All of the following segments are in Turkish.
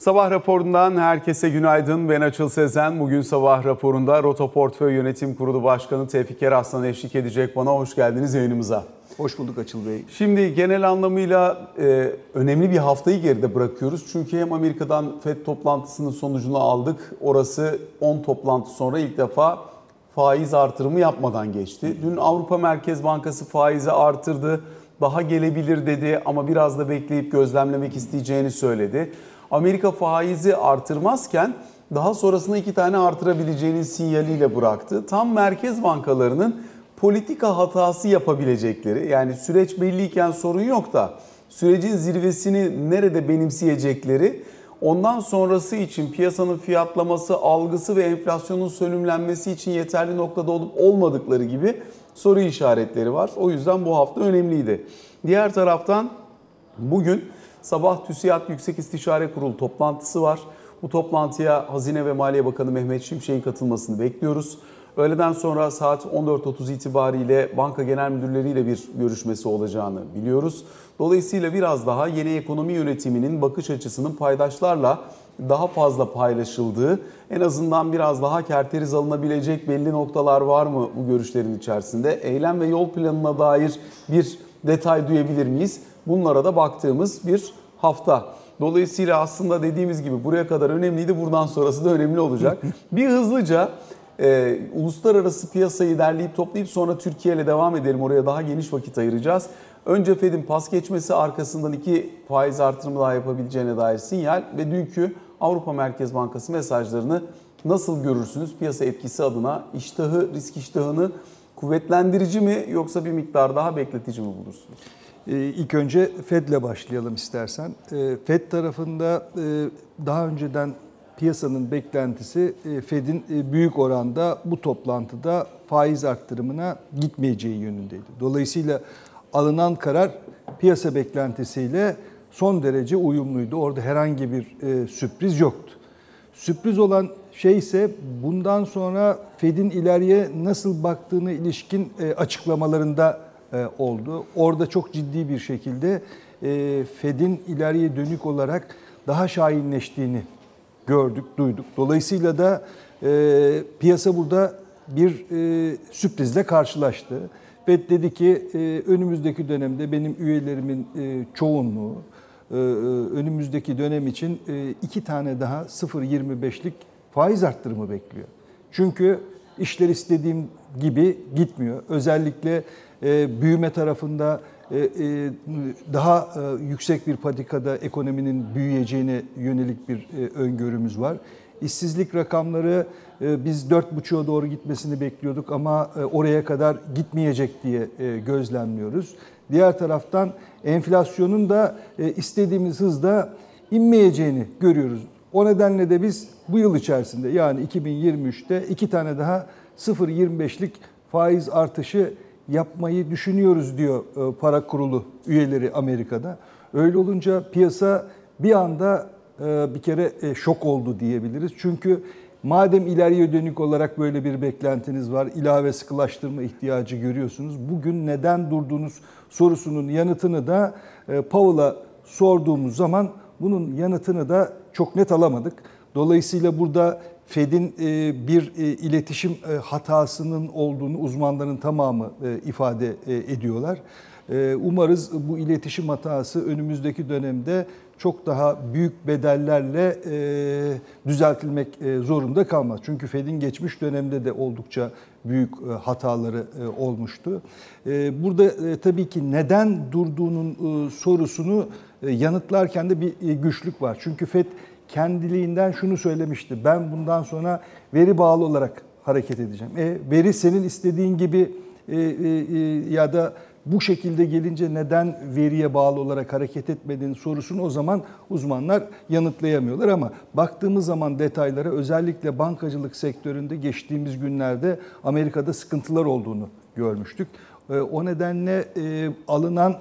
Sabah raporundan herkese günaydın. Ben Açıl Sezen. Bugün sabah raporunda Roto Portföy Yönetim Kurulu Başkanı Tevfik Eraslan eşlik edecek bana. Hoş geldiniz yayınımıza. Hoş bulduk Açıl Bey. Şimdi genel anlamıyla e, önemli bir haftayı geride bırakıyoruz. Çünkü hem Amerika'dan FED toplantısının sonucunu aldık. Orası 10 toplantı sonra ilk defa faiz artırımı yapmadan geçti. Dün Avrupa Merkez Bankası faizi artırdı. Daha gelebilir dedi ama biraz da bekleyip gözlemlemek isteyeceğini söyledi. Amerika faizi artırmazken daha sonrasında iki tane artırabileceğinin sinyaliyle bıraktı. Tam merkez bankalarının politika hatası yapabilecekleri yani süreç belliyken sorun yok da sürecin zirvesini nerede benimseyecekleri ondan sonrası için piyasanın fiyatlaması, algısı ve enflasyonun sönümlenmesi için yeterli noktada olup olmadıkları gibi soru işaretleri var. O yüzden bu hafta önemliydi. Diğer taraftan bugün Sabah TÜSİAD Yüksek İstişare Kurulu toplantısı var. Bu toplantıya Hazine ve Maliye Bakanı Mehmet Şimşek'in katılmasını bekliyoruz. Öğleden sonra saat 14.30 itibariyle banka genel müdürleriyle bir görüşmesi olacağını biliyoruz. Dolayısıyla biraz daha yeni ekonomi yönetiminin bakış açısının paydaşlarla daha fazla paylaşıldığı, en azından biraz daha kerteriz alınabilecek belli noktalar var mı bu görüşlerin içerisinde? Eylem ve yol planına dair bir detay duyabilir miyiz? Bunlara da baktığımız bir hafta. Dolayısıyla aslında dediğimiz gibi buraya kadar önemliydi. Buradan sonrası da önemli olacak. bir hızlıca e, uluslararası piyasayı derleyip toplayıp sonra Türkiye ile devam edelim. Oraya daha geniş vakit ayıracağız. Önce Fed'in pas geçmesi arkasından iki faiz artırımı daha yapabileceğine dair sinyal ve dünkü Avrupa Merkez Bankası mesajlarını nasıl görürsünüz? Piyasa etkisi adına iştahı, risk iştahını kuvvetlendirici mi yoksa bir miktar daha bekletici mi bulursunuz? Ee, ilk önce Fed'le başlayalım istersen. Ee, Fed tarafında e, daha önceden piyasanın beklentisi e, Fed'in e, büyük oranda bu toplantıda faiz arttırımına gitmeyeceği yönündeydi. Dolayısıyla alınan karar piyasa beklentisiyle son derece uyumluydu. Orada herhangi bir sürpriz yoktu. Sürpriz olan şey ise bundan sonra Fed'in ileriye nasıl baktığını ilişkin açıklamalarında oldu. Orada çok ciddi bir şekilde e, Fed'in ileriye dönük olarak daha şahinleştiğini gördük, duyduk. Dolayısıyla da e, piyasa burada bir sürprizle karşılaştı. Fed dedi ki önümüzdeki dönemde benim üyelerimin çoğunluğu önümüzdeki dönem için iki tane daha 0.25'lik faiz arttırımı bekliyor. Çünkü işler istediğim gibi gitmiyor. Özellikle e, büyüme tarafında e, e, daha yüksek bir patikada ekonominin büyüyeceğine yönelik bir öngörümüz var. İşsizlik rakamları biz 4,5'a doğru gitmesini bekliyorduk ama oraya kadar gitmeyecek diye gözlemliyoruz. Diğer taraftan enflasyonun da istediğimiz hızda inmeyeceğini görüyoruz. O nedenle de biz bu yıl içerisinde yani 2023'te iki tane daha 0.25'lik faiz artışı yapmayı düşünüyoruz diyor e, para kurulu üyeleri Amerika'da. Öyle olunca piyasa bir anda e, bir kere e, şok oldu diyebiliriz. Çünkü madem ileriye dönük olarak böyle bir beklentiniz var, ilave sıkılaştırma ihtiyacı görüyorsunuz. Bugün neden durduğunuz sorusunun yanıtını da Powell'a sorduğumuz zaman bunun yanıtını da çok net alamadık. Dolayısıyla burada Fed'in e, bir e, iletişim e, hatasının olduğunu uzmanların tamamı ifade ediyorlar. Umarız bu iletişim hatası önümüzdeki dönemde çok daha büyük bedellerle düzeltilmek zorunda kalmaz. Çünkü Fed'in geçmiş dönemde de oldukça büyük hataları olmuştu. Burada tabii ki neden durduğunun sorusunu yanıtlarken de bir güçlük var. Çünkü Fed kendiliğinden şunu söylemişti. Ben bundan sonra veri bağlı olarak hareket edeceğim. E, veri senin istediğin gibi e, e, e, ya da bu şekilde gelince neden veriye bağlı olarak hareket etmediğin sorusunu o zaman uzmanlar yanıtlayamıyorlar ama baktığımız zaman detaylara özellikle bankacılık sektöründe geçtiğimiz günlerde Amerika'da sıkıntılar olduğunu görmüştük. E, o nedenle e, alınan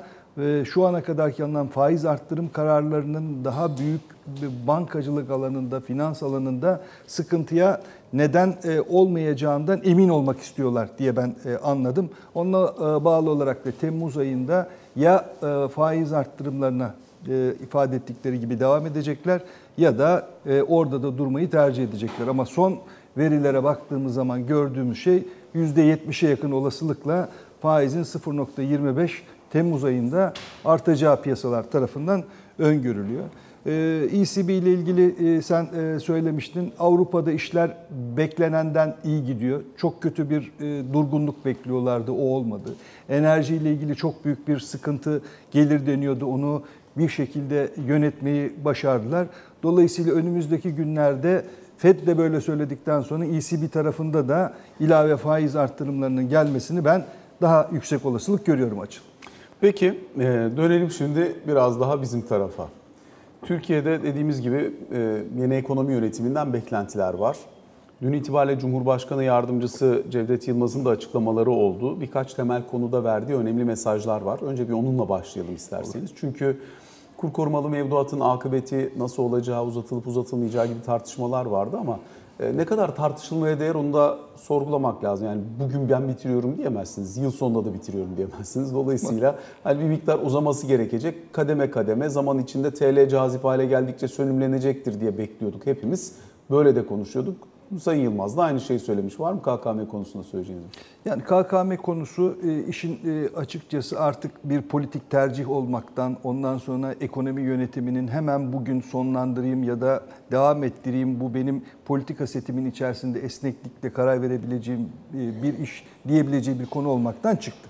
şu ana kadar alınan faiz arttırım kararlarının daha büyük bankacılık alanında, finans alanında sıkıntıya neden e, olmayacağından emin olmak istiyorlar diye ben e, anladım. Onunla e, bağlı olarak da Temmuz ayında ya faiz arttırımlarına ifade ettikleri gibi devam edecekler ya da orada da durmayı tercih edecekler. Ama son verilere baktığımız zaman gördüğümüz şey %70'e yakın olasılıkla faizin 0.25 Temmuz ayında artacağı piyasalar tarafından öngörülüyor. ECB ile ilgili sen söylemiştin. Avrupa'da işler beklenenden iyi gidiyor. Çok kötü bir durgunluk bekliyorlardı, o olmadı. Enerji ile ilgili çok büyük bir sıkıntı gelir deniyordu. Onu bir şekilde yönetmeyi başardılar. Dolayısıyla önümüzdeki günlerde FED de böyle söyledikten sonra ECB tarafında da ilave faiz arttırımlarının gelmesini ben daha yüksek olasılık görüyorum açıl. Peki dönelim şimdi biraz daha bizim tarafa. Türkiye'de dediğimiz gibi e, yeni ekonomi yönetiminden beklentiler var. Dün itibariyle Cumhurbaşkanı Yardımcısı Cevdet Yılmaz'ın da açıklamaları oldu. Birkaç temel konuda verdiği önemli mesajlar var. Önce bir onunla başlayalım isterseniz. Çünkü kur korumalı mevduatın akıbeti nasıl olacağı, uzatılıp uzatılmayacağı gibi tartışmalar vardı ama e, ne kadar tartışılmaya değer onu da sorgulamak lazım. Yani bugün ben bitiriyorum diyemezsiniz. Yıl sonunda da bitiriyorum diyemezsiniz. Dolayısıyla hani bir miktar uzaması gerekecek. Kademe kademe zaman içinde TL cazip hale geldikçe sönümlenecektir diye bekliyorduk hepimiz. Böyle de konuşuyorduk. Sayın Yılmaz da aynı şeyi söylemiş. Var mı KKM konusunda söyleyeceğiniz? Yani KKM konusu e, işin e, açıkçası artık bir politik tercih olmaktan, ondan sonra ekonomi yönetiminin hemen bugün sonlandırayım ya da devam ettireyim, bu benim politika setimin içerisinde esneklikle karar verebileceğim e, bir iş diyebileceği bir konu olmaktan çıktı.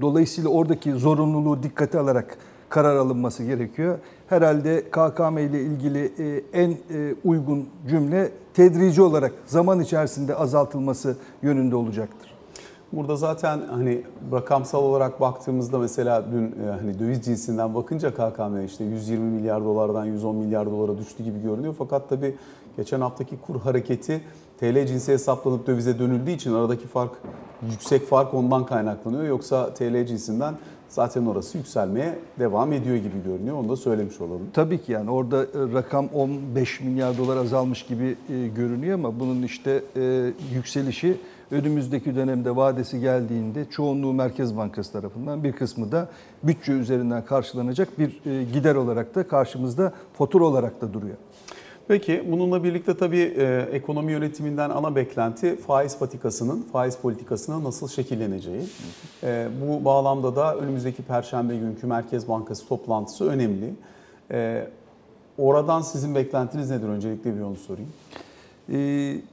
Dolayısıyla oradaki zorunluluğu dikkate alarak karar alınması gerekiyor. Herhalde KKM ile ilgili en uygun cümle tedrici olarak zaman içerisinde azaltılması yönünde olacaktır. Burada zaten hani rakamsal olarak baktığımızda mesela dün e, hani döviz cinsinden bakınca KKM işte 120 milyar dolardan 110 milyar dolara düştü gibi görünüyor. Fakat tabii geçen haftaki kur hareketi TL cinsi hesaplanıp dövize dönüldüğü için aradaki fark yüksek fark ondan kaynaklanıyor. Yoksa TL cinsinden zaten orası yükselmeye devam ediyor gibi görünüyor. Onu da söylemiş olalım. Tabii ki yani orada e, rakam 15 milyar dolar azalmış gibi e, görünüyor ama bunun işte e, yükselişi önümüzdeki dönemde vadesi geldiğinde çoğunluğu Merkez Bankası tarafından bir kısmı da bütçe üzerinden karşılanacak bir gider olarak da karşımızda fatura olarak da duruyor. Peki bununla birlikte tabii e, ekonomi yönetiminden ana beklenti faiz patikasının, faiz politikasının nasıl şekilleneceği. E, bu bağlamda da önümüzdeki Perşembe günkü Merkez Bankası toplantısı önemli. E, oradan sizin beklentiniz nedir? Öncelikle bir onu sorayım. Ee,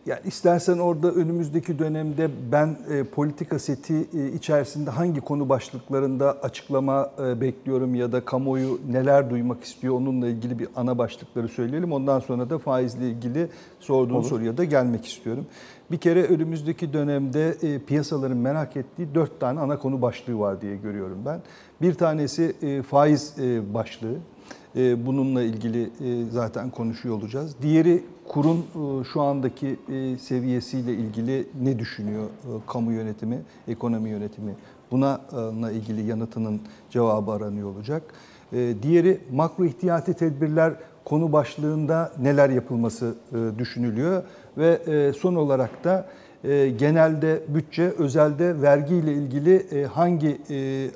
yani istersen orada önümüzdeki dönemde ben e, politika seti e, içerisinde hangi konu başlıklarında açıklama e, bekliyorum ya da kamuoyu neler duymak istiyor onunla ilgili bir ana başlıkları söyleyelim. Ondan sonra da faizle ilgili sorduğun Olur. soruya da gelmek istiyorum. Bir kere önümüzdeki dönemde piyasaların merak ettiği dört tane ana konu başlığı var diye görüyorum ben. Bir tanesi faiz başlığı. Bununla ilgili zaten konuşuyor olacağız. Diğeri kurun e, şu andaki e, seviyesiyle ilgili ne düşünüyor e, kamu yönetimi, ekonomi yönetimi? Buna ilgili yanıtının cevabı aranıyor olacak. Diğeri makro ihtiyati tedbirler konu başlığında neler yapılması düşünülüyor ve son olarak da genelde bütçe, özelde vergi ile ilgili hangi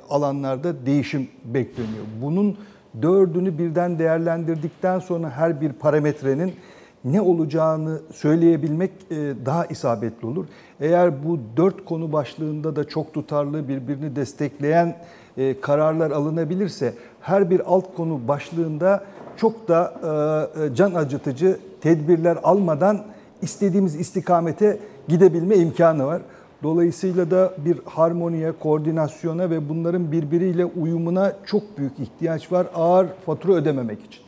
alanlarda değişim bekleniyor? Bunun dördünü birden değerlendirdikten sonra her bir parametrenin ne olacağını söyleyebilmek e, daha isabetli olur. Eğer bu dört konu başlığında da çok tutarlı birbirini destekleyen e, kararlar alınabilirse her bir alt konu başlığında çok da e, can acıtıcı tedbirler almadan istediğimiz istikamete gidebilme imkanı var. Dolayısıyla da bir harmoniye, koordinasyona ve bunların birbiriyle uyumuna çok büyük ihtiyaç var ağır fatura ödememek için.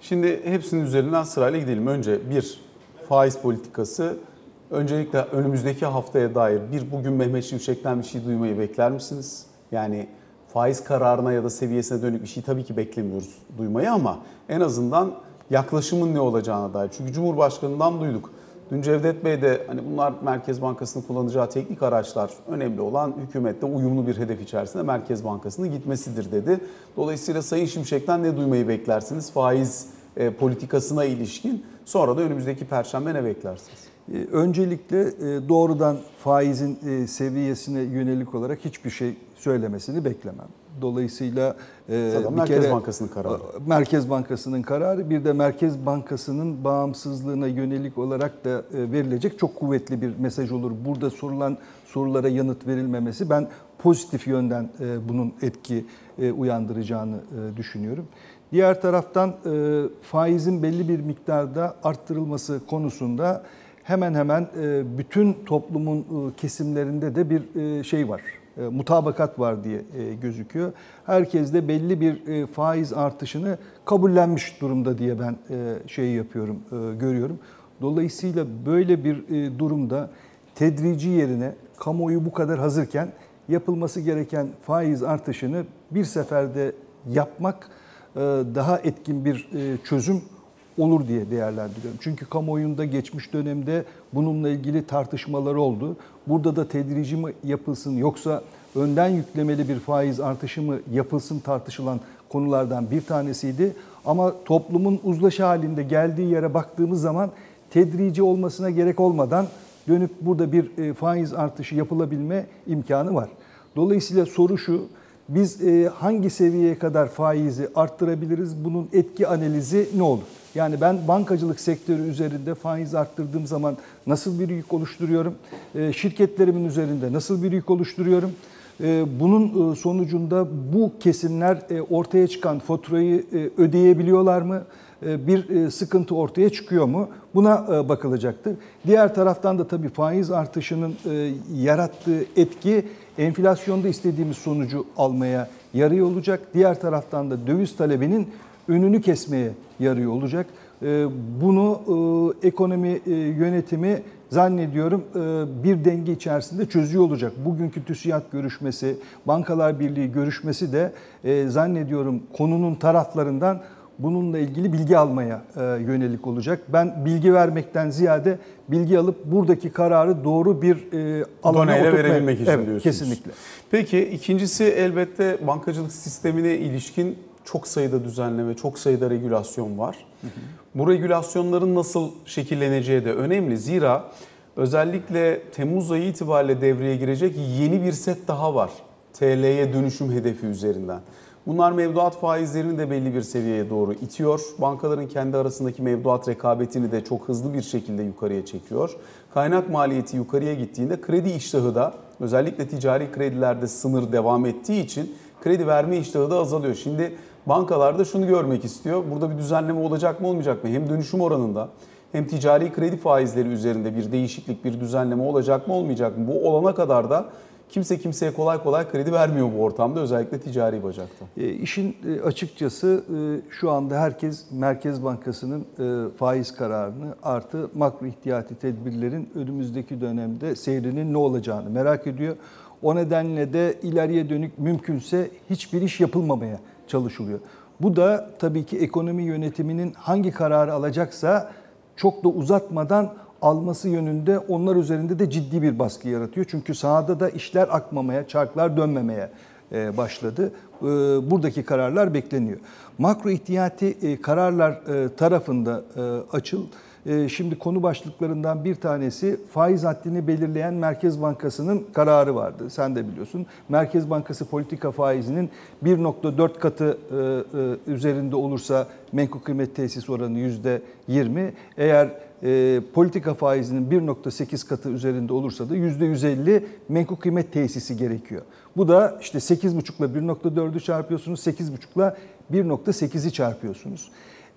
Şimdi hepsinin üzerinden sırayla gidelim. Önce bir faiz politikası. Öncelikle önümüzdeki haftaya dair bir bugün Mehmet Şimşek'ten bir şey duymayı bekler misiniz? Yani faiz kararına ya da seviyesine dönük bir şey tabii ki beklemiyoruz duymayı ama en azından yaklaşımın ne olacağına dair. Çünkü Cumhurbaşkanı'ndan duyduk. Dün Cevdet Bey de hani bunlar Merkez Bankası'nın kullanacağı teknik araçlar önemli olan hükümette uyumlu bir hedef içerisinde Merkez Bankası'nın gitmesidir dedi. Dolayısıyla Sayın Şimşek'ten ne duymayı beklersiniz faiz e, politikasına ilişkin? Sonra da önümüzdeki perşembe ne beklersiniz? E, öncelikle e, doğrudan faizin seviyesine yönelik olarak hiçbir şey söylemesini beklemem. Dolayısıyla e, Zaten bir Merkez kere, Bankası'nın kararı. Merkez Bankası'nın kararı bir de Merkez Bankası'nın bağımsızlığına yönelik olarak da e, verilecek çok kuvvetli bir mesaj olur. Burada sorulan sorulara yanıt verilmemesi ben pozitif yönden e, bunun etki uyandıracağını düşünüyorum. Diğer taraftan faizin belli bir miktarda arttırılması konusunda hemen hemen bütün toplumun kesimlerinde de bir şey var e, mutabakat var diye e, gözüküyor. Herkes de belli bir e, faiz artışını kabullenmiş durumda diye ben şey yapıyorum, görüyorum. Dolayısıyla böyle bir durumda tedrici yerine kamuoyu bu kadar hazırken yapılması gereken faiz artışını bir seferde yapmak daha etkin bir çözüm olur diye değerlendiriyorum. Çünkü kamuoyunda geçmiş dönemde bununla ilgili tartışmalar oldu. Burada da tedrici mi yapılsın yoksa önden yüklemeli bir faiz artışı mı yapılsın tartışılan konulardan bir tanesiydi. Ama toplumun uzlaşı halinde geldiği yere baktığımız zaman tedrici olmasına gerek olmadan dönüp burada bir e, faiz artışı yapılabilme imkanı var. Dolayısıyla soru şu, biz e, hangi seviyeye kadar faizi arttırabiliriz? Bunun etki analizi ne olur? Yani ben bankacılık sektörü üzerinde faiz arttırdığım zaman nasıl bir yük oluşturuyorum? E, şirketlerimin üzerinde nasıl bir yük oluşturuyorum? E, bunun sonucunda bu kesimler ortaya çıkan faturayı ödeyebiliyorlar mı? Bir sıkıntı ortaya çıkıyor mu? Buna bakılacaktır. Diğer taraftan da tabii faiz artışının yarattığı etki enflasyonda istediğimiz sonucu almaya yarıyor olacak. Diğer taraftan da döviz talebinin önünü kesmeye yarıyor olacak. Bunu e, ekonomi e, yönetimi zannediyorum e, bir denge içerisinde çözüyor olacak. Bugünkü TÜSİAD görüşmesi, Bankalar Birliği görüşmesi de zannediyorum konunun taraflarından bununla ilgili bilgi almaya yönelik olacak. Ben bilgi vermekten ziyade bilgi alıp buradaki kararı doğru bir alana Doneyle verebilmek için evet, diyorsunuz. Kesinlikle. Peki ikincisi elbette bankacılık sistemine ilişkin çok sayıda düzenleme, çok sayıda regülasyon var. Hı hı. Bu regülasyonların nasıl şekilleneceği de önemli. Zira özellikle Temmuz ayı itibariyle devreye girecek yeni bir set daha var. TL'ye dönüşüm hedefi üzerinden. Bunlar mevduat faizlerini de belli bir seviyeye doğru itiyor. Bankaların kendi arasındaki mevduat rekabetini de çok hızlı bir şekilde yukarıya çekiyor. Kaynak maliyeti yukarıya gittiğinde kredi iştahı da özellikle ticari kredilerde sınır devam ettiği için kredi verme iştahı da azalıyor. Şimdi bankalar da şunu görmek istiyor. Burada bir düzenleme olacak mı olmayacak mı? Hem dönüşüm oranında hem ticari kredi faizleri üzerinde bir değişiklik, bir düzenleme olacak mı olmayacak mı? Bu olana kadar da kimse kimseye kolay kolay kredi vermiyor bu ortamda özellikle ticari bacakta. E, işin e, açıkçası e, şu anda herkes Merkez Bankası'nın e, faiz kararını artı makro ihtiyati tedbirlerin önümüzdeki dönemde seyrinin ne olacağını merak ediyor. O nedenle de ileriye dönük mümkünse hiçbir iş yapılmamaya çalışılıyor. Bu da tabii ki ekonomi yönetiminin hangi kararı alacaksa çok da uzatmadan alması yönünde onlar üzerinde de ciddi bir baskı yaratıyor. Çünkü sahada da işler akmamaya, çarklar dönmemeye e, başladı. E, buradaki kararlar bekleniyor. Makro ihtiyati e, kararlar tarafında açıl şimdi konu başlıklarından bir tanesi faiz haddini belirleyen Merkez Bankası'nın kararı vardı. Sen de biliyorsun. Merkez Bankası politika faizinin 1.4 katı e, e, üzerinde olursa menkul kıymet tesis oranı %20. Eğer e, politika faizinin 1.8 katı üzerinde olursa da %150 menkul kıymet tesisi gerekiyor. Bu da işte 8.5 ile 1.4'ü çarpıyorsunuz, 8.5 ile 1.8'i çarpıyorsunuz.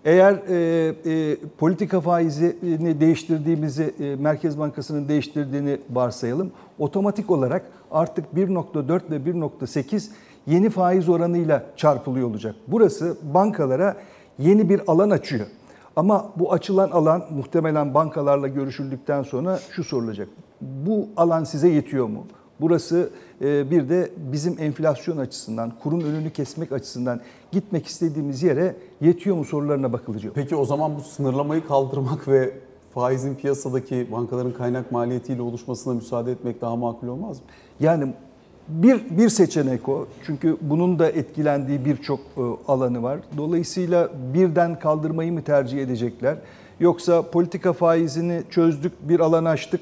Eğer e, e, politika faizini değiştirdiğimizi, e, Merkez Bankası'nın değiştirdiğini varsayalım. Otomatik olarak artık 1.4 ve 1.8 yeni faiz oranıyla çarpılıyor olacak. Burası bankalara yeni bir alan açıyor. Ama bu açılan alan muhtemelen bankalarla görüşüldükten sonra şu sorulacak. Bu alan size yetiyor mu? Burası e, bir de bizim enflasyon açısından, kurun önünü kesmek açısından gitmek istediğimiz yere yetiyor mu sorularına bakılacak. Peki o zaman bu sınırlamayı kaldırmak ve faizin piyasadaki bankaların kaynak maliyetiyle oluşmasına müsaade etmek daha makul olmaz mı? Yani bir, bir seçenek o. Çünkü bunun da etkilendiği birçok e, alanı var. Dolayısıyla birden kaldırmayı mı tercih edecekler? Yoksa politika faizini çözdük, bir alan açtık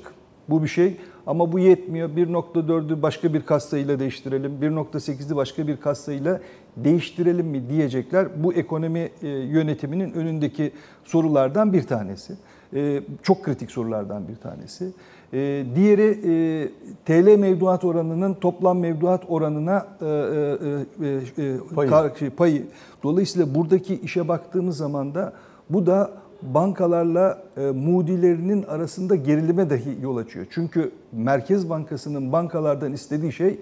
bu bir şey. Ama bu yetmiyor. 1.4'ü başka bir kassayla değiştirelim. 1.8'i başka bir kassayla değiştirelim mi diyecekler. Bu ekonomi e, yönetiminin önündeki sorulardan bir tanesi. E, çok kritik sorulardan bir tanesi. E, diğeri TL mevduat oranının toplam mevduat oranına payı. Şey, payı. Dolayısıyla buradaki işe baktığımız zaman da bu da bankalarla e, mudilerinin arasında gerilime dahi yol açıyor. Çünkü Merkez Bankası'nın bankalardan istediği şey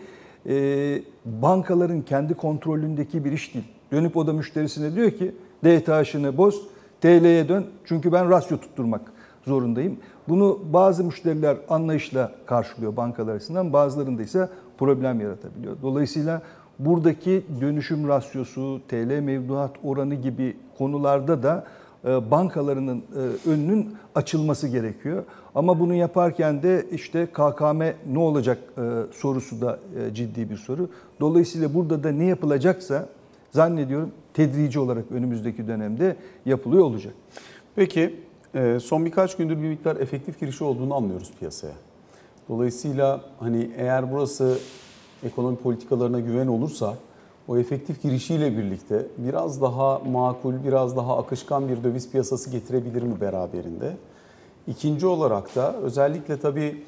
e, bankaların kendi kontrolündeki bir iş değil. Dönüp o da müşterisine diyor ki DTH'ını boz, TL'ye dön çünkü ben rasyo tutturmak zorundayım. Bunu bazı müşteriler anlayışla karşılıyor bankalar açısından bazılarında ise problem yaratabiliyor. Dolayısıyla buradaki dönüşüm rasyosu, TL mevduat oranı gibi konularda da bankalarının e, önünün açılması gerekiyor. Ama bunu yaparken de işte KKM ne olacak e, sorusu da ciddi bir soru. Dolayısıyla burada da ne yapılacaksa zannediyorum tedrici olarak önümüzdeki dönemde yapılıyor olacak. Peki son birkaç gündür bir miktar efektif girişi olduğunu anlıyoruz piyasaya. Dolayısıyla hani eğer burası ekonomi politikalarına güven olursa o efektif girişiyle birlikte biraz daha makul, biraz daha akışkan bir döviz piyasası getirebilir mi beraberinde? İkinci olarak da özellikle tabii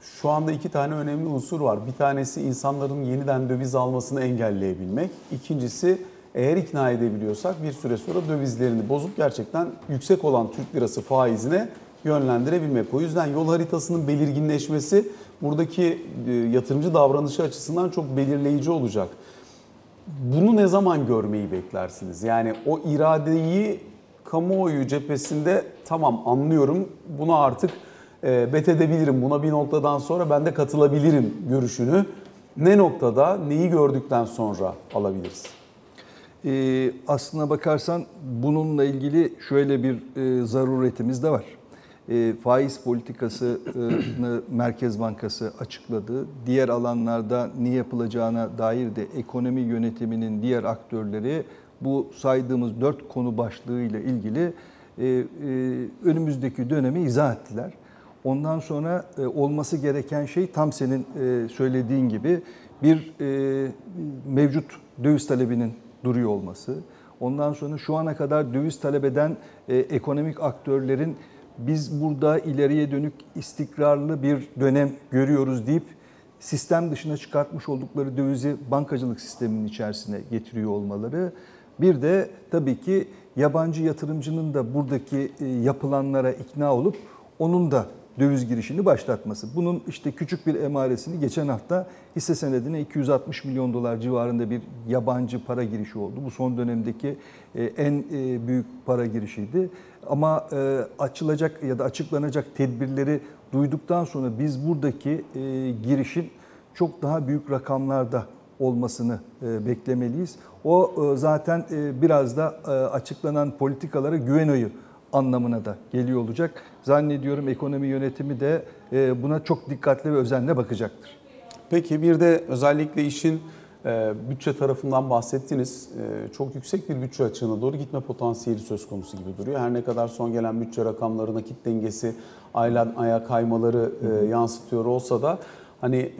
şu anda iki tane önemli unsur var. Bir tanesi insanların yeniden döviz almasını engelleyebilmek. İkincisi eğer ikna edebiliyorsak bir süre sonra dövizlerini bozup gerçekten yüksek olan Türk lirası faizine yönlendirebilmek. O yüzden yol haritasının belirginleşmesi buradaki e, yatırımcı davranışı açısından çok belirleyici olacak. Bunu ne zaman görmeyi beklersiniz? Yani o iradeyi kamuoyu cephesinde tamam anlıyorum bunu artık e, bet edebilirim. Buna bir noktadan sonra ben de katılabilirim görüşünü. Ne noktada neyi gördükten sonra alabiliriz? Ee, aslına bakarsan bununla ilgili şöyle bir e, zaruretimiz de var. E, faiz politikasını Merkez Bankası açıkladı. Diğer alanlarda ne yapılacağına dair de ekonomi yönetiminin diğer aktörleri bu saydığımız dört konu başlığıyla ilgili e, e, önümüzdeki dönemi izah ettiler. Ondan sonra olması gereken şey tam senin söylediğin gibi bir mevcut döviz talebinin duruyor olması. Ondan sonra şu ana kadar döviz talep eden ekonomik aktörlerin biz burada ileriye dönük istikrarlı bir dönem görüyoruz deyip sistem dışına çıkartmış oldukları dövizi bankacılık sisteminin içerisine getiriyor olmaları. Bir de tabii ki yabancı yatırımcının da buradaki e, yapılanlara ikna olup onun da döviz girişini başlatması. Bunun işte küçük bir emaresini geçen hafta hisse senedine 260 milyon dolar civarında bir yabancı para girişi oldu. Bu son dönemdeki e, en e, büyük para girişiydi. Ama e, açılacak ya da açıklanacak tedbirleri duyduktan sonra biz buradaki girişin çok daha büyük rakamlarda olmasını beklemeliyiz. O zaten biraz da açıklanan politikalara güven oyu anlamına da geliyor olacak. Zannediyorum ekonomi yönetimi de e, buna çok dikkatli ve özenle bakacaktır. Peki bir de özellikle işin e, bütçe tarafından bahsettiniz. E, çok yüksek bir bütçe açığına doğru gitme potansiyeli söz konusu gibi duruyor. Her ne kadar son gelen bütçe rakamları nakit dengesi aylan aya kaymaları yansıtıyor olsa da hani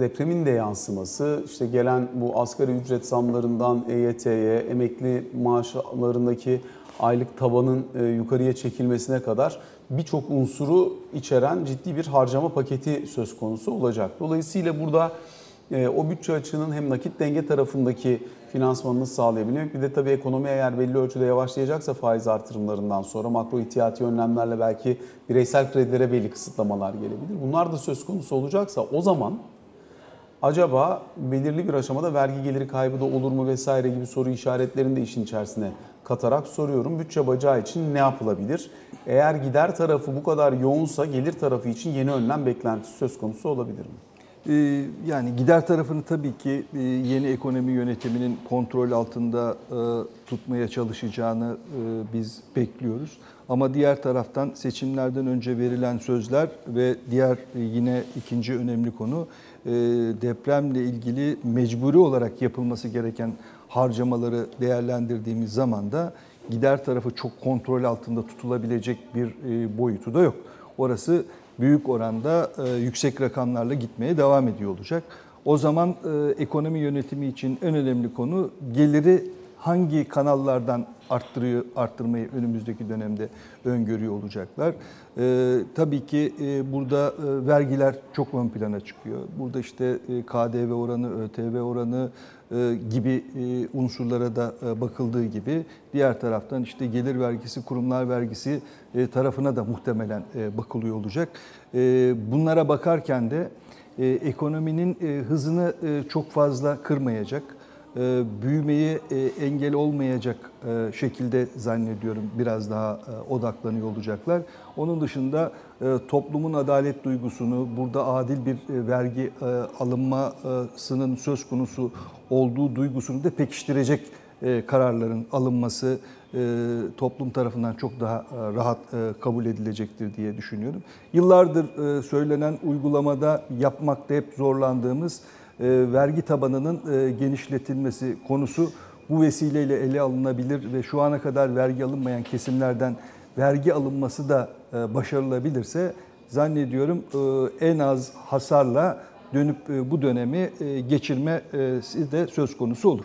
depremin de yansıması, işte gelen bu asgari ücret zamlarından EYT'ye, emekli maaşlarındaki aylık tabanın e, yukarıya çekilmesine kadar birçok unsuru içeren ciddi bir harcama paketi söz konusu olacak. Dolayısıyla burada e, o bütçe açığının hem nakit denge tarafındaki finansmanını sağlayabilmek bir de tabii ekonomi eğer belli ölçüde yavaşlayacaksa faiz artırımlarından sonra makro ihtiyati önlemlerle belki bireysel kredilere belli kısıtlamalar gelebilir. Bunlar da söz konusu olacaksa o zaman acaba belirli bir aşamada vergi geliri kaybı da olur mu vesaire gibi soru işaretlerini de işin içerisine katarak soruyorum. Bütçe bacağı için ne yapılabilir? Eğer gider tarafı bu kadar yoğunsa gelir tarafı için yeni önlem beklentisi söz konusu olabilir mi? Ee, yani gider tarafını tabii ki e, yeni ekonomi yönetiminin kontrol altında e, tutmaya çalışacağını e, biz bekliyoruz. Ama diğer taraftan seçimlerden önce verilen sözler ve diğer yine ikinci önemli konu depremle ilgili mecburi olarak yapılması gereken harcamaları değerlendirdiğimiz zaman da gider tarafı çok kontrol altında tutulabilecek bir boyutu da yok. Orası büyük oranda e, yüksek rakamlarla gitmeye devam ediyor olacak. O zaman e, ekonomi yönetimi için en önemli konu geliri hangi kanallardan arttırıyor, arttırmayı önümüzdeki dönemde öngörüyor olacaklar. Ee, tabii ki e, burada e, vergiler çok ön plana çıkıyor. Burada işte e, KDV oranı, ÖTV oranı e, gibi e, unsurlara da e, bakıldığı gibi diğer taraftan işte gelir vergisi, kurumlar vergisi e, tarafına da muhtemelen e, bakılıyor olacak. E, bunlara bakarken de e, ekonominin e, hızını e, çok fazla kırmayacak büyümeyi e, engel olmayacak e, şekilde zannediyorum biraz daha odaklanıyor olacaklar. Onun dışında toplumun adalet duygusunu, burada adil bir vergi alınmasının söz konusu olduğu duygusunu da pekiştirecek kararların alınması toplum tarafından çok daha rahat kabul edilecektir diye düşünüyorum. Yıllardır söylenen uygulamada yapmakta hep zorlandığımız e, vergi tabanının e, genişletilmesi konusu bu vesileyle ele alınabilir ve şu ana kadar vergi alınmayan kesimlerden vergi alınması da e, başarılabilirse zannediyorum en az hasarla dönüp bu dönemi geçirmesi de söz konusu olur.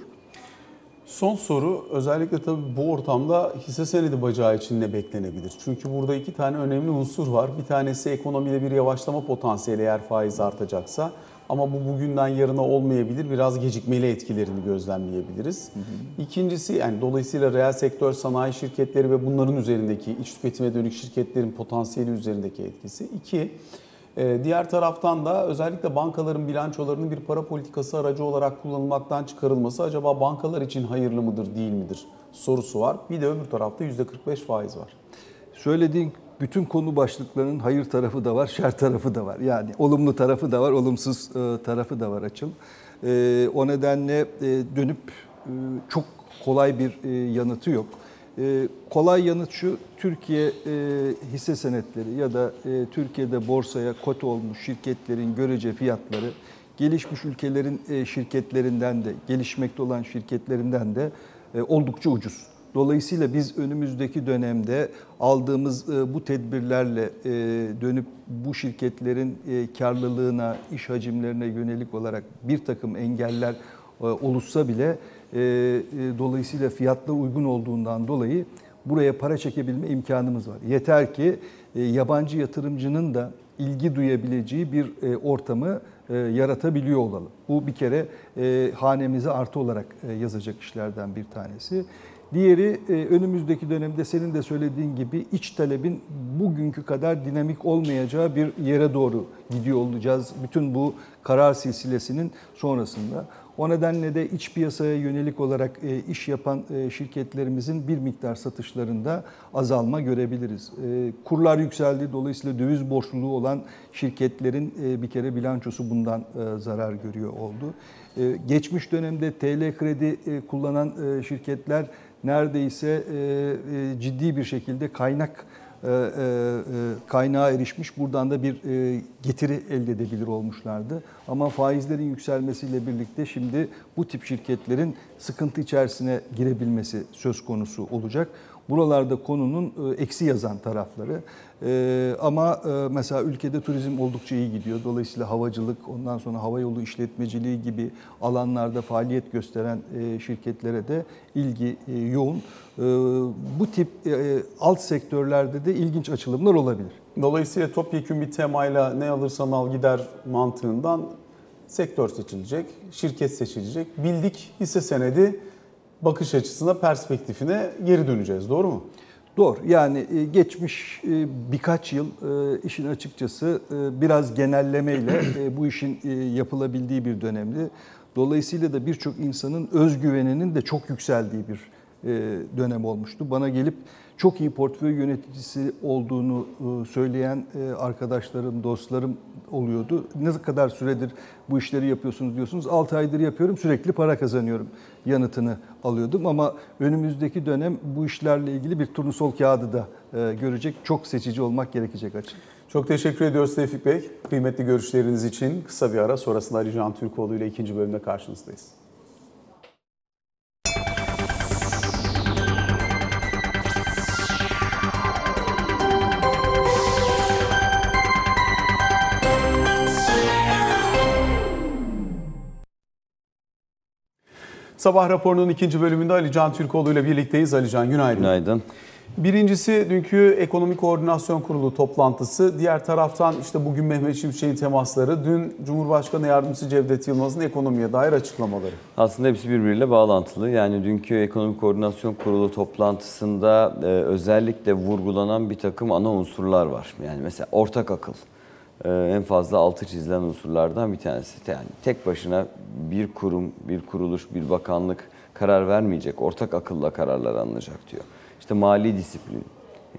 Son soru özellikle tabii bu ortamda hisse senedi bacağı için ne beklenebilir? Çünkü burada iki tane önemli unsur var. Bir tanesi ekonomide bir yavaşlama potansiyeli eğer faiz artacaksa. Ama bu bugünden yarına olmayabilir. Biraz gecikmeli etkilerini gözlemleyebiliriz. Hı hı. İkincisi yani dolayısıyla reel sektör sanayi şirketleri ve bunların üzerindeki iç tüketime dönük şirketlerin potansiyeli üzerindeki etkisi. İki, e, Diğer taraftan da özellikle bankaların bilançolarının bir para politikası aracı olarak kullanılmaktan çıkarılması acaba bankalar için hayırlı mıdır değil midir sorusu var. Bir de öbür tarafta %45 faiz var. Söylediğin bütün konu başlıklarının hayır tarafı da var, şer tarafı da var. Yani olumlu tarafı da var, olumsuz e, tarafı da var açıl. E, o nedenle e, dönüp çok kolay bir yanıtı yok. Kolay yanıt şu, Türkiye hisse senetleri ya da Türkiye'de borsaya kot olmuş şirketlerin görece fiyatları gelişmiş ülkelerin şirketlerinden de, gelişmekte olan şirketlerinden de oldukça ucuz. Dolayısıyla biz önümüzdeki dönemde aldığımız e, bu tedbirlerle e, dönüp bu şirketlerin e, karlılığına, iş hacimlerine yönelik olarak bir takım engeller oluşsa bile dolayısıyla fiyatlar uygun olduğundan dolayı buraya para çekebilme imkanımız var. Yeter ki yabancı yatırımcının da ilgi duyabileceği bir ortamı yaratabiliyor olalım. Bu bir kere hanemize artı olarak yazacak işlerden bir tanesi. Diğeri e, önümüzdeki dönemde senin de söylediğin gibi iç talebin bugünkü kadar dinamik olmayacağı bir yere doğru gidiyor olacağız. Bütün bu karar silsilesinin sonrasında. O nedenle de iç piyasaya yönelik olarak e, iş yapan e, şirketlerimizin bir miktar satışlarında azalma görebiliriz. Kurlar yükseldi. Dolayısıyla döviz borçluluğu olan şirketlerin bir kere bilançosu bundan zarar görüyor oldu. Geçmiş dönemde TL kredi kullanan şirketler neredeyse e, e, ciddi bir şekilde kaynak e, kaynağa erişmiş. Buradan da bir getiri elde edebilir olmuşlardı. Ama faizlerin yükselmesiyle birlikte şimdi bu tip şirketlerin sıkıntı içerisine girebilmesi söz konusu olacak. Buralarda konunun e, eksi yazan tarafları. E, ama e, mesela ülkede turizm oldukça iyi gidiyor. Dolayısıyla havacılık, ondan sonra havayolu işletmeciliği gibi alanlarda faaliyet gösteren şirketlere de ilgi yoğun. Bu tip alt sektörlerde de ilginç açılımlar olabilir. Dolayısıyla topyekun bir temayla ne alırsan al gider mantığından sektör seçilecek, şirket seçilecek. Bildik hisse senedi bakış açısına, perspektifine geri döneceğiz. Doğru mu? Doğru. Yani e, geçmiş e, birkaç yıl e, işin açıkçası biraz genellemeyle bu işin yapılabildiği bir dönemdi. Dolayısıyla da birçok insanın özgüveninin de çok yükseldiği bir dönem olmuştu. Bana gelip çok iyi portföy yöneticisi olduğunu söyleyen arkadaşlarım, dostlarım oluyordu. Ne kadar süredir bu işleri yapıyorsunuz diyorsunuz. 6 aydır yapıyorum sürekli para kazanıyorum yanıtını alıyordum. Ama önümüzdeki dönem bu işlerle ilgili bir turnusol kağıdı da e, görecek. Çok seçici olmak gerekecek açık. Çok teşekkür ediyoruz Tevfik Bey. Kıymetli görüşleriniz için kısa bir ara sonrasında Ali Can Türkoğlu ile ikinci bölümde karşınızdayız. Sabah raporunun ikinci bölümünde Ali Can Türkoğlu ile birlikteyiz. Ali Can günaydın. Günaydın. Birincisi dünkü Ekonomi Koordinasyon Kurulu toplantısı. Diğer taraftan işte bugün Mehmet Şimşek'in temasları. Dün Cumhurbaşkanı Yardımcısı Cevdet Yılmaz'ın ekonomiye dair açıklamaları. Aslında hepsi birbiriyle bağlantılı. Yani dünkü Ekonomi Koordinasyon Kurulu toplantısında e, özellikle vurgulanan bir takım ana unsurlar var. Yani mesela ortak akıl. E, en fazla altı çizilen unsurlardan bir tanesi. Yani tek başına bir kurum, bir kuruluş, bir bakanlık karar vermeyecek. Ortak akılla kararlar alınacak diyor. İşte mali disiplin,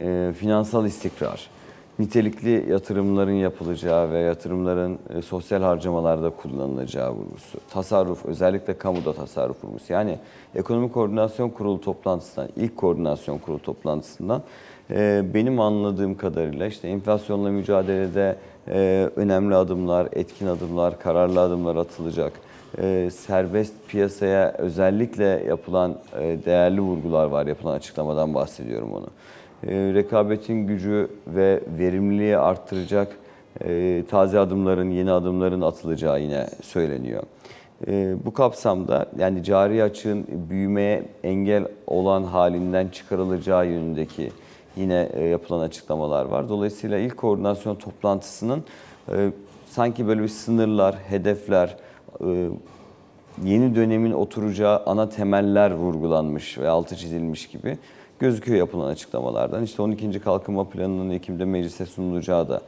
e, finansal istikrar, nitelikli yatırımların yapılacağı ve yatırımların e, sosyal harcamalarda kullanılacağı vurgusu. Tasarruf, özellikle kamuda tasarruf vurgusu. Yani Ekonomi Koordinasyon Kurulu toplantısından, ilk koordinasyon kurulu toplantısından e, benim anladığım kadarıyla işte enflasyonla mücadelede e, önemli adımlar, etkin adımlar, kararlı adımlar atılacak. E, serbest piyasaya özellikle yapılan e, değerli vurgular var, yapılan açıklamadan bahsediyorum onu. E, rekabetin gücü ve verimliliği arttıracak e, taze adımların, yeni adımların atılacağı yine söyleniyor. E, bu kapsamda yani cari açığın büyümeye engel olan halinden çıkarılacağı yönündeki yine e, yapılan açıklamalar var. Dolayısıyla ilk koordinasyon toplantısının e, sanki böyle bir sınırlar, hedefler, e, yeni dönemin oturacağı ana temeller vurgulanmış ve altı çizilmiş gibi gözüküyor yapılan açıklamalardan. İşte 12. Kalkınma Planı'nın Ekim'de meclise sunulacağı da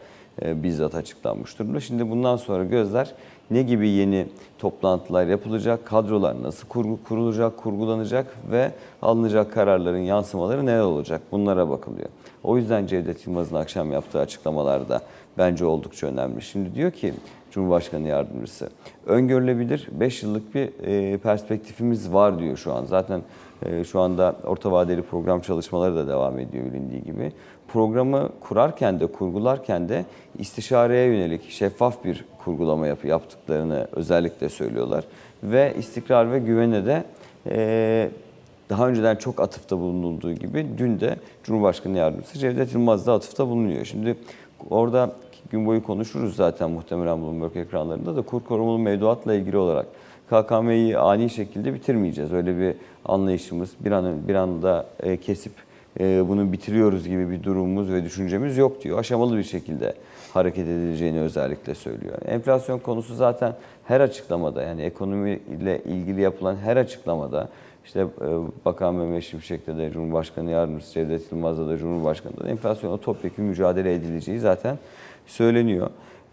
bizzat açıklanmış durumda. Şimdi bundan sonra gözler ne gibi yeni toplantılar yapılacak, kadrolar nasıl kurulacak, kurgulanacak ve alınacak kararların yansımaları neler olacak bunlara bakılıyor. O yüzden Cevdet Yılmaz'ın akşam yaptığı açıklamalarda bence oldukça önemli. Şimdi diyor ki Cumhurbaşkanı Yardımcısı öngörülebilir 5 yıllık bir e, perspektifimiz var diyor şu an. Zaten e, şu anda orta vadeli program çalışmaları da devam ediyor bilindiği gibi. Programı kurarken de kurgularken de istişareye yönelik şeffaf bir kurgulama yapı yaptıklarını özellikle söylüyorlar. Ve istikrar ve güvene de e, daha önceden çok atıfta bulunulduğu gibi dün de Cumhurbaşkanı Yardımcısı Cevdet Yılmaz da atıfta bulunuyor. Şimdi orada gün boyu konuşuruz zaten muhtemelen Bloomberg ekranlarında da kur korumalı mevduatla ilgili olarak KKM'yi ani şekilde bitirmeyeceğiz. Öyle bir anlayışımız bir an bir anda e, kesip bunu bitiriyoruz gibi bir durumumuz ve düşüncemiz yok diyor. Aşamalı bir şekilde hareket edileceğini özellikle söylüyor. Enflasyon konusu zaten her açıklamada yani ekonomi ile ilgili yapılan her açıklamada işte e, Bakan Mehmet Şimşek'te de Cumhurbaşkanı Yardımcısı Cevdet Yılmaz'da da Cumhurbaşkanı'da da enflasyona topyekun mücadele edileceği zaten söyleniyor.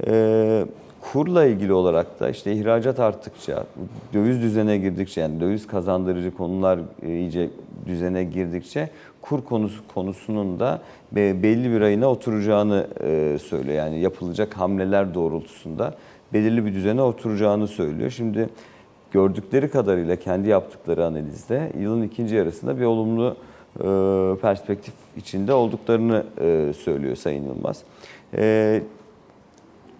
E, kurla ilgili olarak da işte ihracat arttıkça, döviz düzene girdikçe yani döviz kazandırıcı konular e, iyice düzene girdikçe kur konusu konusunun da belli bir ayına oturacağını e, söylüyor. Yani yapılacak hamleler doğrultusunda belirli bir düzene oturacağını söylüyor. Şimdi gördükleri kadarıyla kendi yaptıkları analizde yılın ikinci yarısında bir olumlu e, perspektif içinde olduklarını söylüyor Sayın Yılmaz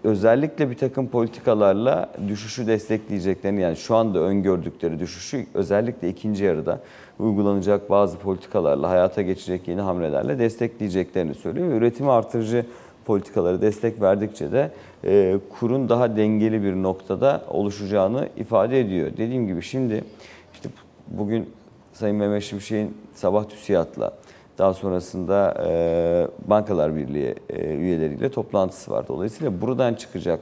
özellikle bir takım politikalarla düşüşü destekleyeceklerini yani şu anda öngördükleri düşüşü özellikle ikinci yarıda uygulanacak bazı politikalarla hayata geçecek yeni hamlelerle destekleyeceklerini söylüyor. Üretimi artırıcı politikaları destek verdikçe de e, kurun daha dengeli bir noktada oluşacağını ifade ediyor. Dediğim gibi şimdi işte bugün Sayın Mehmet Şimşek'in sabah TÜSİAD'la daha sonrasında e, Bankalar Birliği e, üyeleriyle toplantısı var. Dolayısıyla buradan çıkacak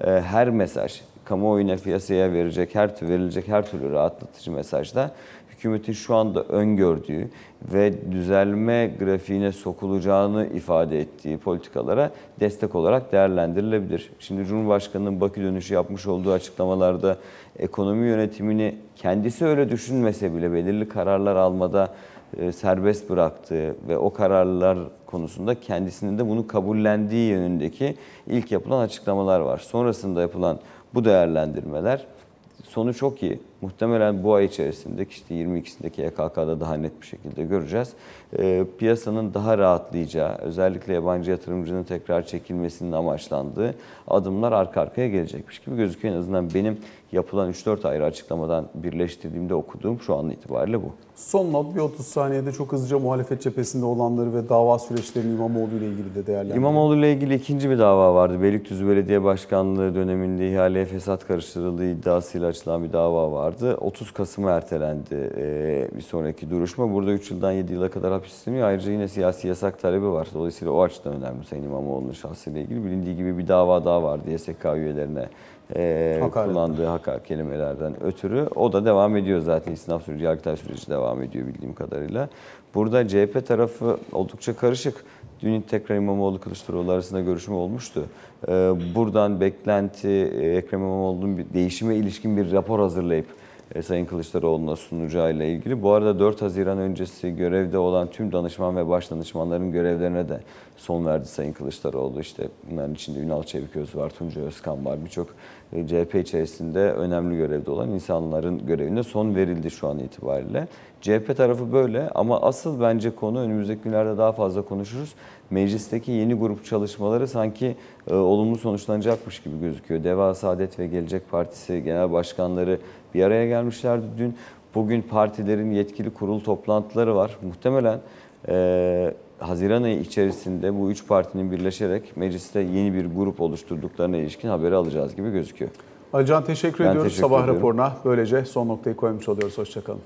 e, her mesaj, kamuoyuna, piyasaya verecek her verilecek her türlü rahatlatıcı mesajda hükümetin şu anda öngördüğü ve düzelme grafiğine sokulacağını ifade ettiği politikalara destek olarak değerlendirilebilir. Şimdi Cumhurbaşkanı'nın Bakü dönüşü yapmış olduğu açıklamalarda ekonomi yönetimini kendisi öyle düşünmese bile belirli kararlar almada serbest bıraktığı ve o kararlar konusunda kendisinin de bunu kabullendiği yönündeki ilk yapılan açıklamalar var. Sonrasında yapılan bu değerlendirmeler sonu çok iyi. Muhtemelen bu ay içerisinde işte 22'sindeki EKK'da daha net bir şekilde göreceğiz. E, piyasanın daha rahatlayacağı, özellikle yabancı yatırımcının tekrar çekilmesinin amaçlandığı adımlar arka arkaya gelecekmiş gibi gözüküyor. En azından benim yapılan 3-4 ayrı açıklamadan birleştirdiğimde okuduğum şu an itibariyle bu. Son not bir 30 saniyede çok hızlıca muhalefet cephesinde olanları ve dava süreçlerini İmamoğlu ile ilgili de değerlendirelim. İmamoğlu ile ilgili ikinci bir dava vardı. Beylikdüzü Belediye Başkanlığı döneminde ihaleye fesat karıştırıldığı iddiasıyla açılan bir dava vardı. 30 Kasım'a ertelendi e, bir sonraki duruşma. Burada 3 yıldan 7 yıla kadar hapis isteniyor. Ayrıca yine siyasi yasak talebi var. Dolayısıyla o açıdan önemli Sayın İmamoğlu'nun şahsıyla ilgili. Bilindiği gibi bir dava daha vardı YSK üyelerine e, Hakaret. kullandığı hakaret kelimelerden ötürü. O da devam ediyor zaten. İstinaf süreci, yargıtay süreci devam ediyor bildiğim kadarıyla. Burada CHP tarafı oldukça karışık. Dün tekrar İmamoğlu Kılıçdaroğlu arasında görüşme olmuştu. Ee, Buradan beklenti e, Ekrem İmamoğlu'nun bir değişime ilişkin bir rapor hazırlayıp Sayın Kılıçdaroğlu'na sunacağıyla ilgili. Bu arada 4 Haziran öncesi görevde olan tüm danışman ve baş danışmanların görevlerine de son verdi Sayın Kılıçdaroğlu. İşte bunların içinde Ünal Çeviköz var, Tunca Özkan var. Birçok e, CHP içerisinde önemli görevde olan insanların görevine son verildi şu an itibariyle. CHP tarafı böyle ama asıl bence konu önümüzdeki günlerde daha fazla konuşuruz. Meclisteki yeni grup çalışmaları sanki e, olumlu sonuçlanacakmış gibi gözüküyor. Deva Saadet ve Gelecek Partisi genel başkanları bir araya gelmişlerdi dün. Bugün partilerin yetkili kurul toplantıları var. Muhtemelen e, Haziran ayı içerisinde bu üç partinin birleşerek mecliste yeni bir grup oluşturduklarına ilişkin haberi alacağız gibi gözüküyor. Alican teşekkür Ben ediyoruz teşekkür sabah ediyorum. raporuna. Böylece son noktayı koymuş oluyoruz. Hoşçakalın.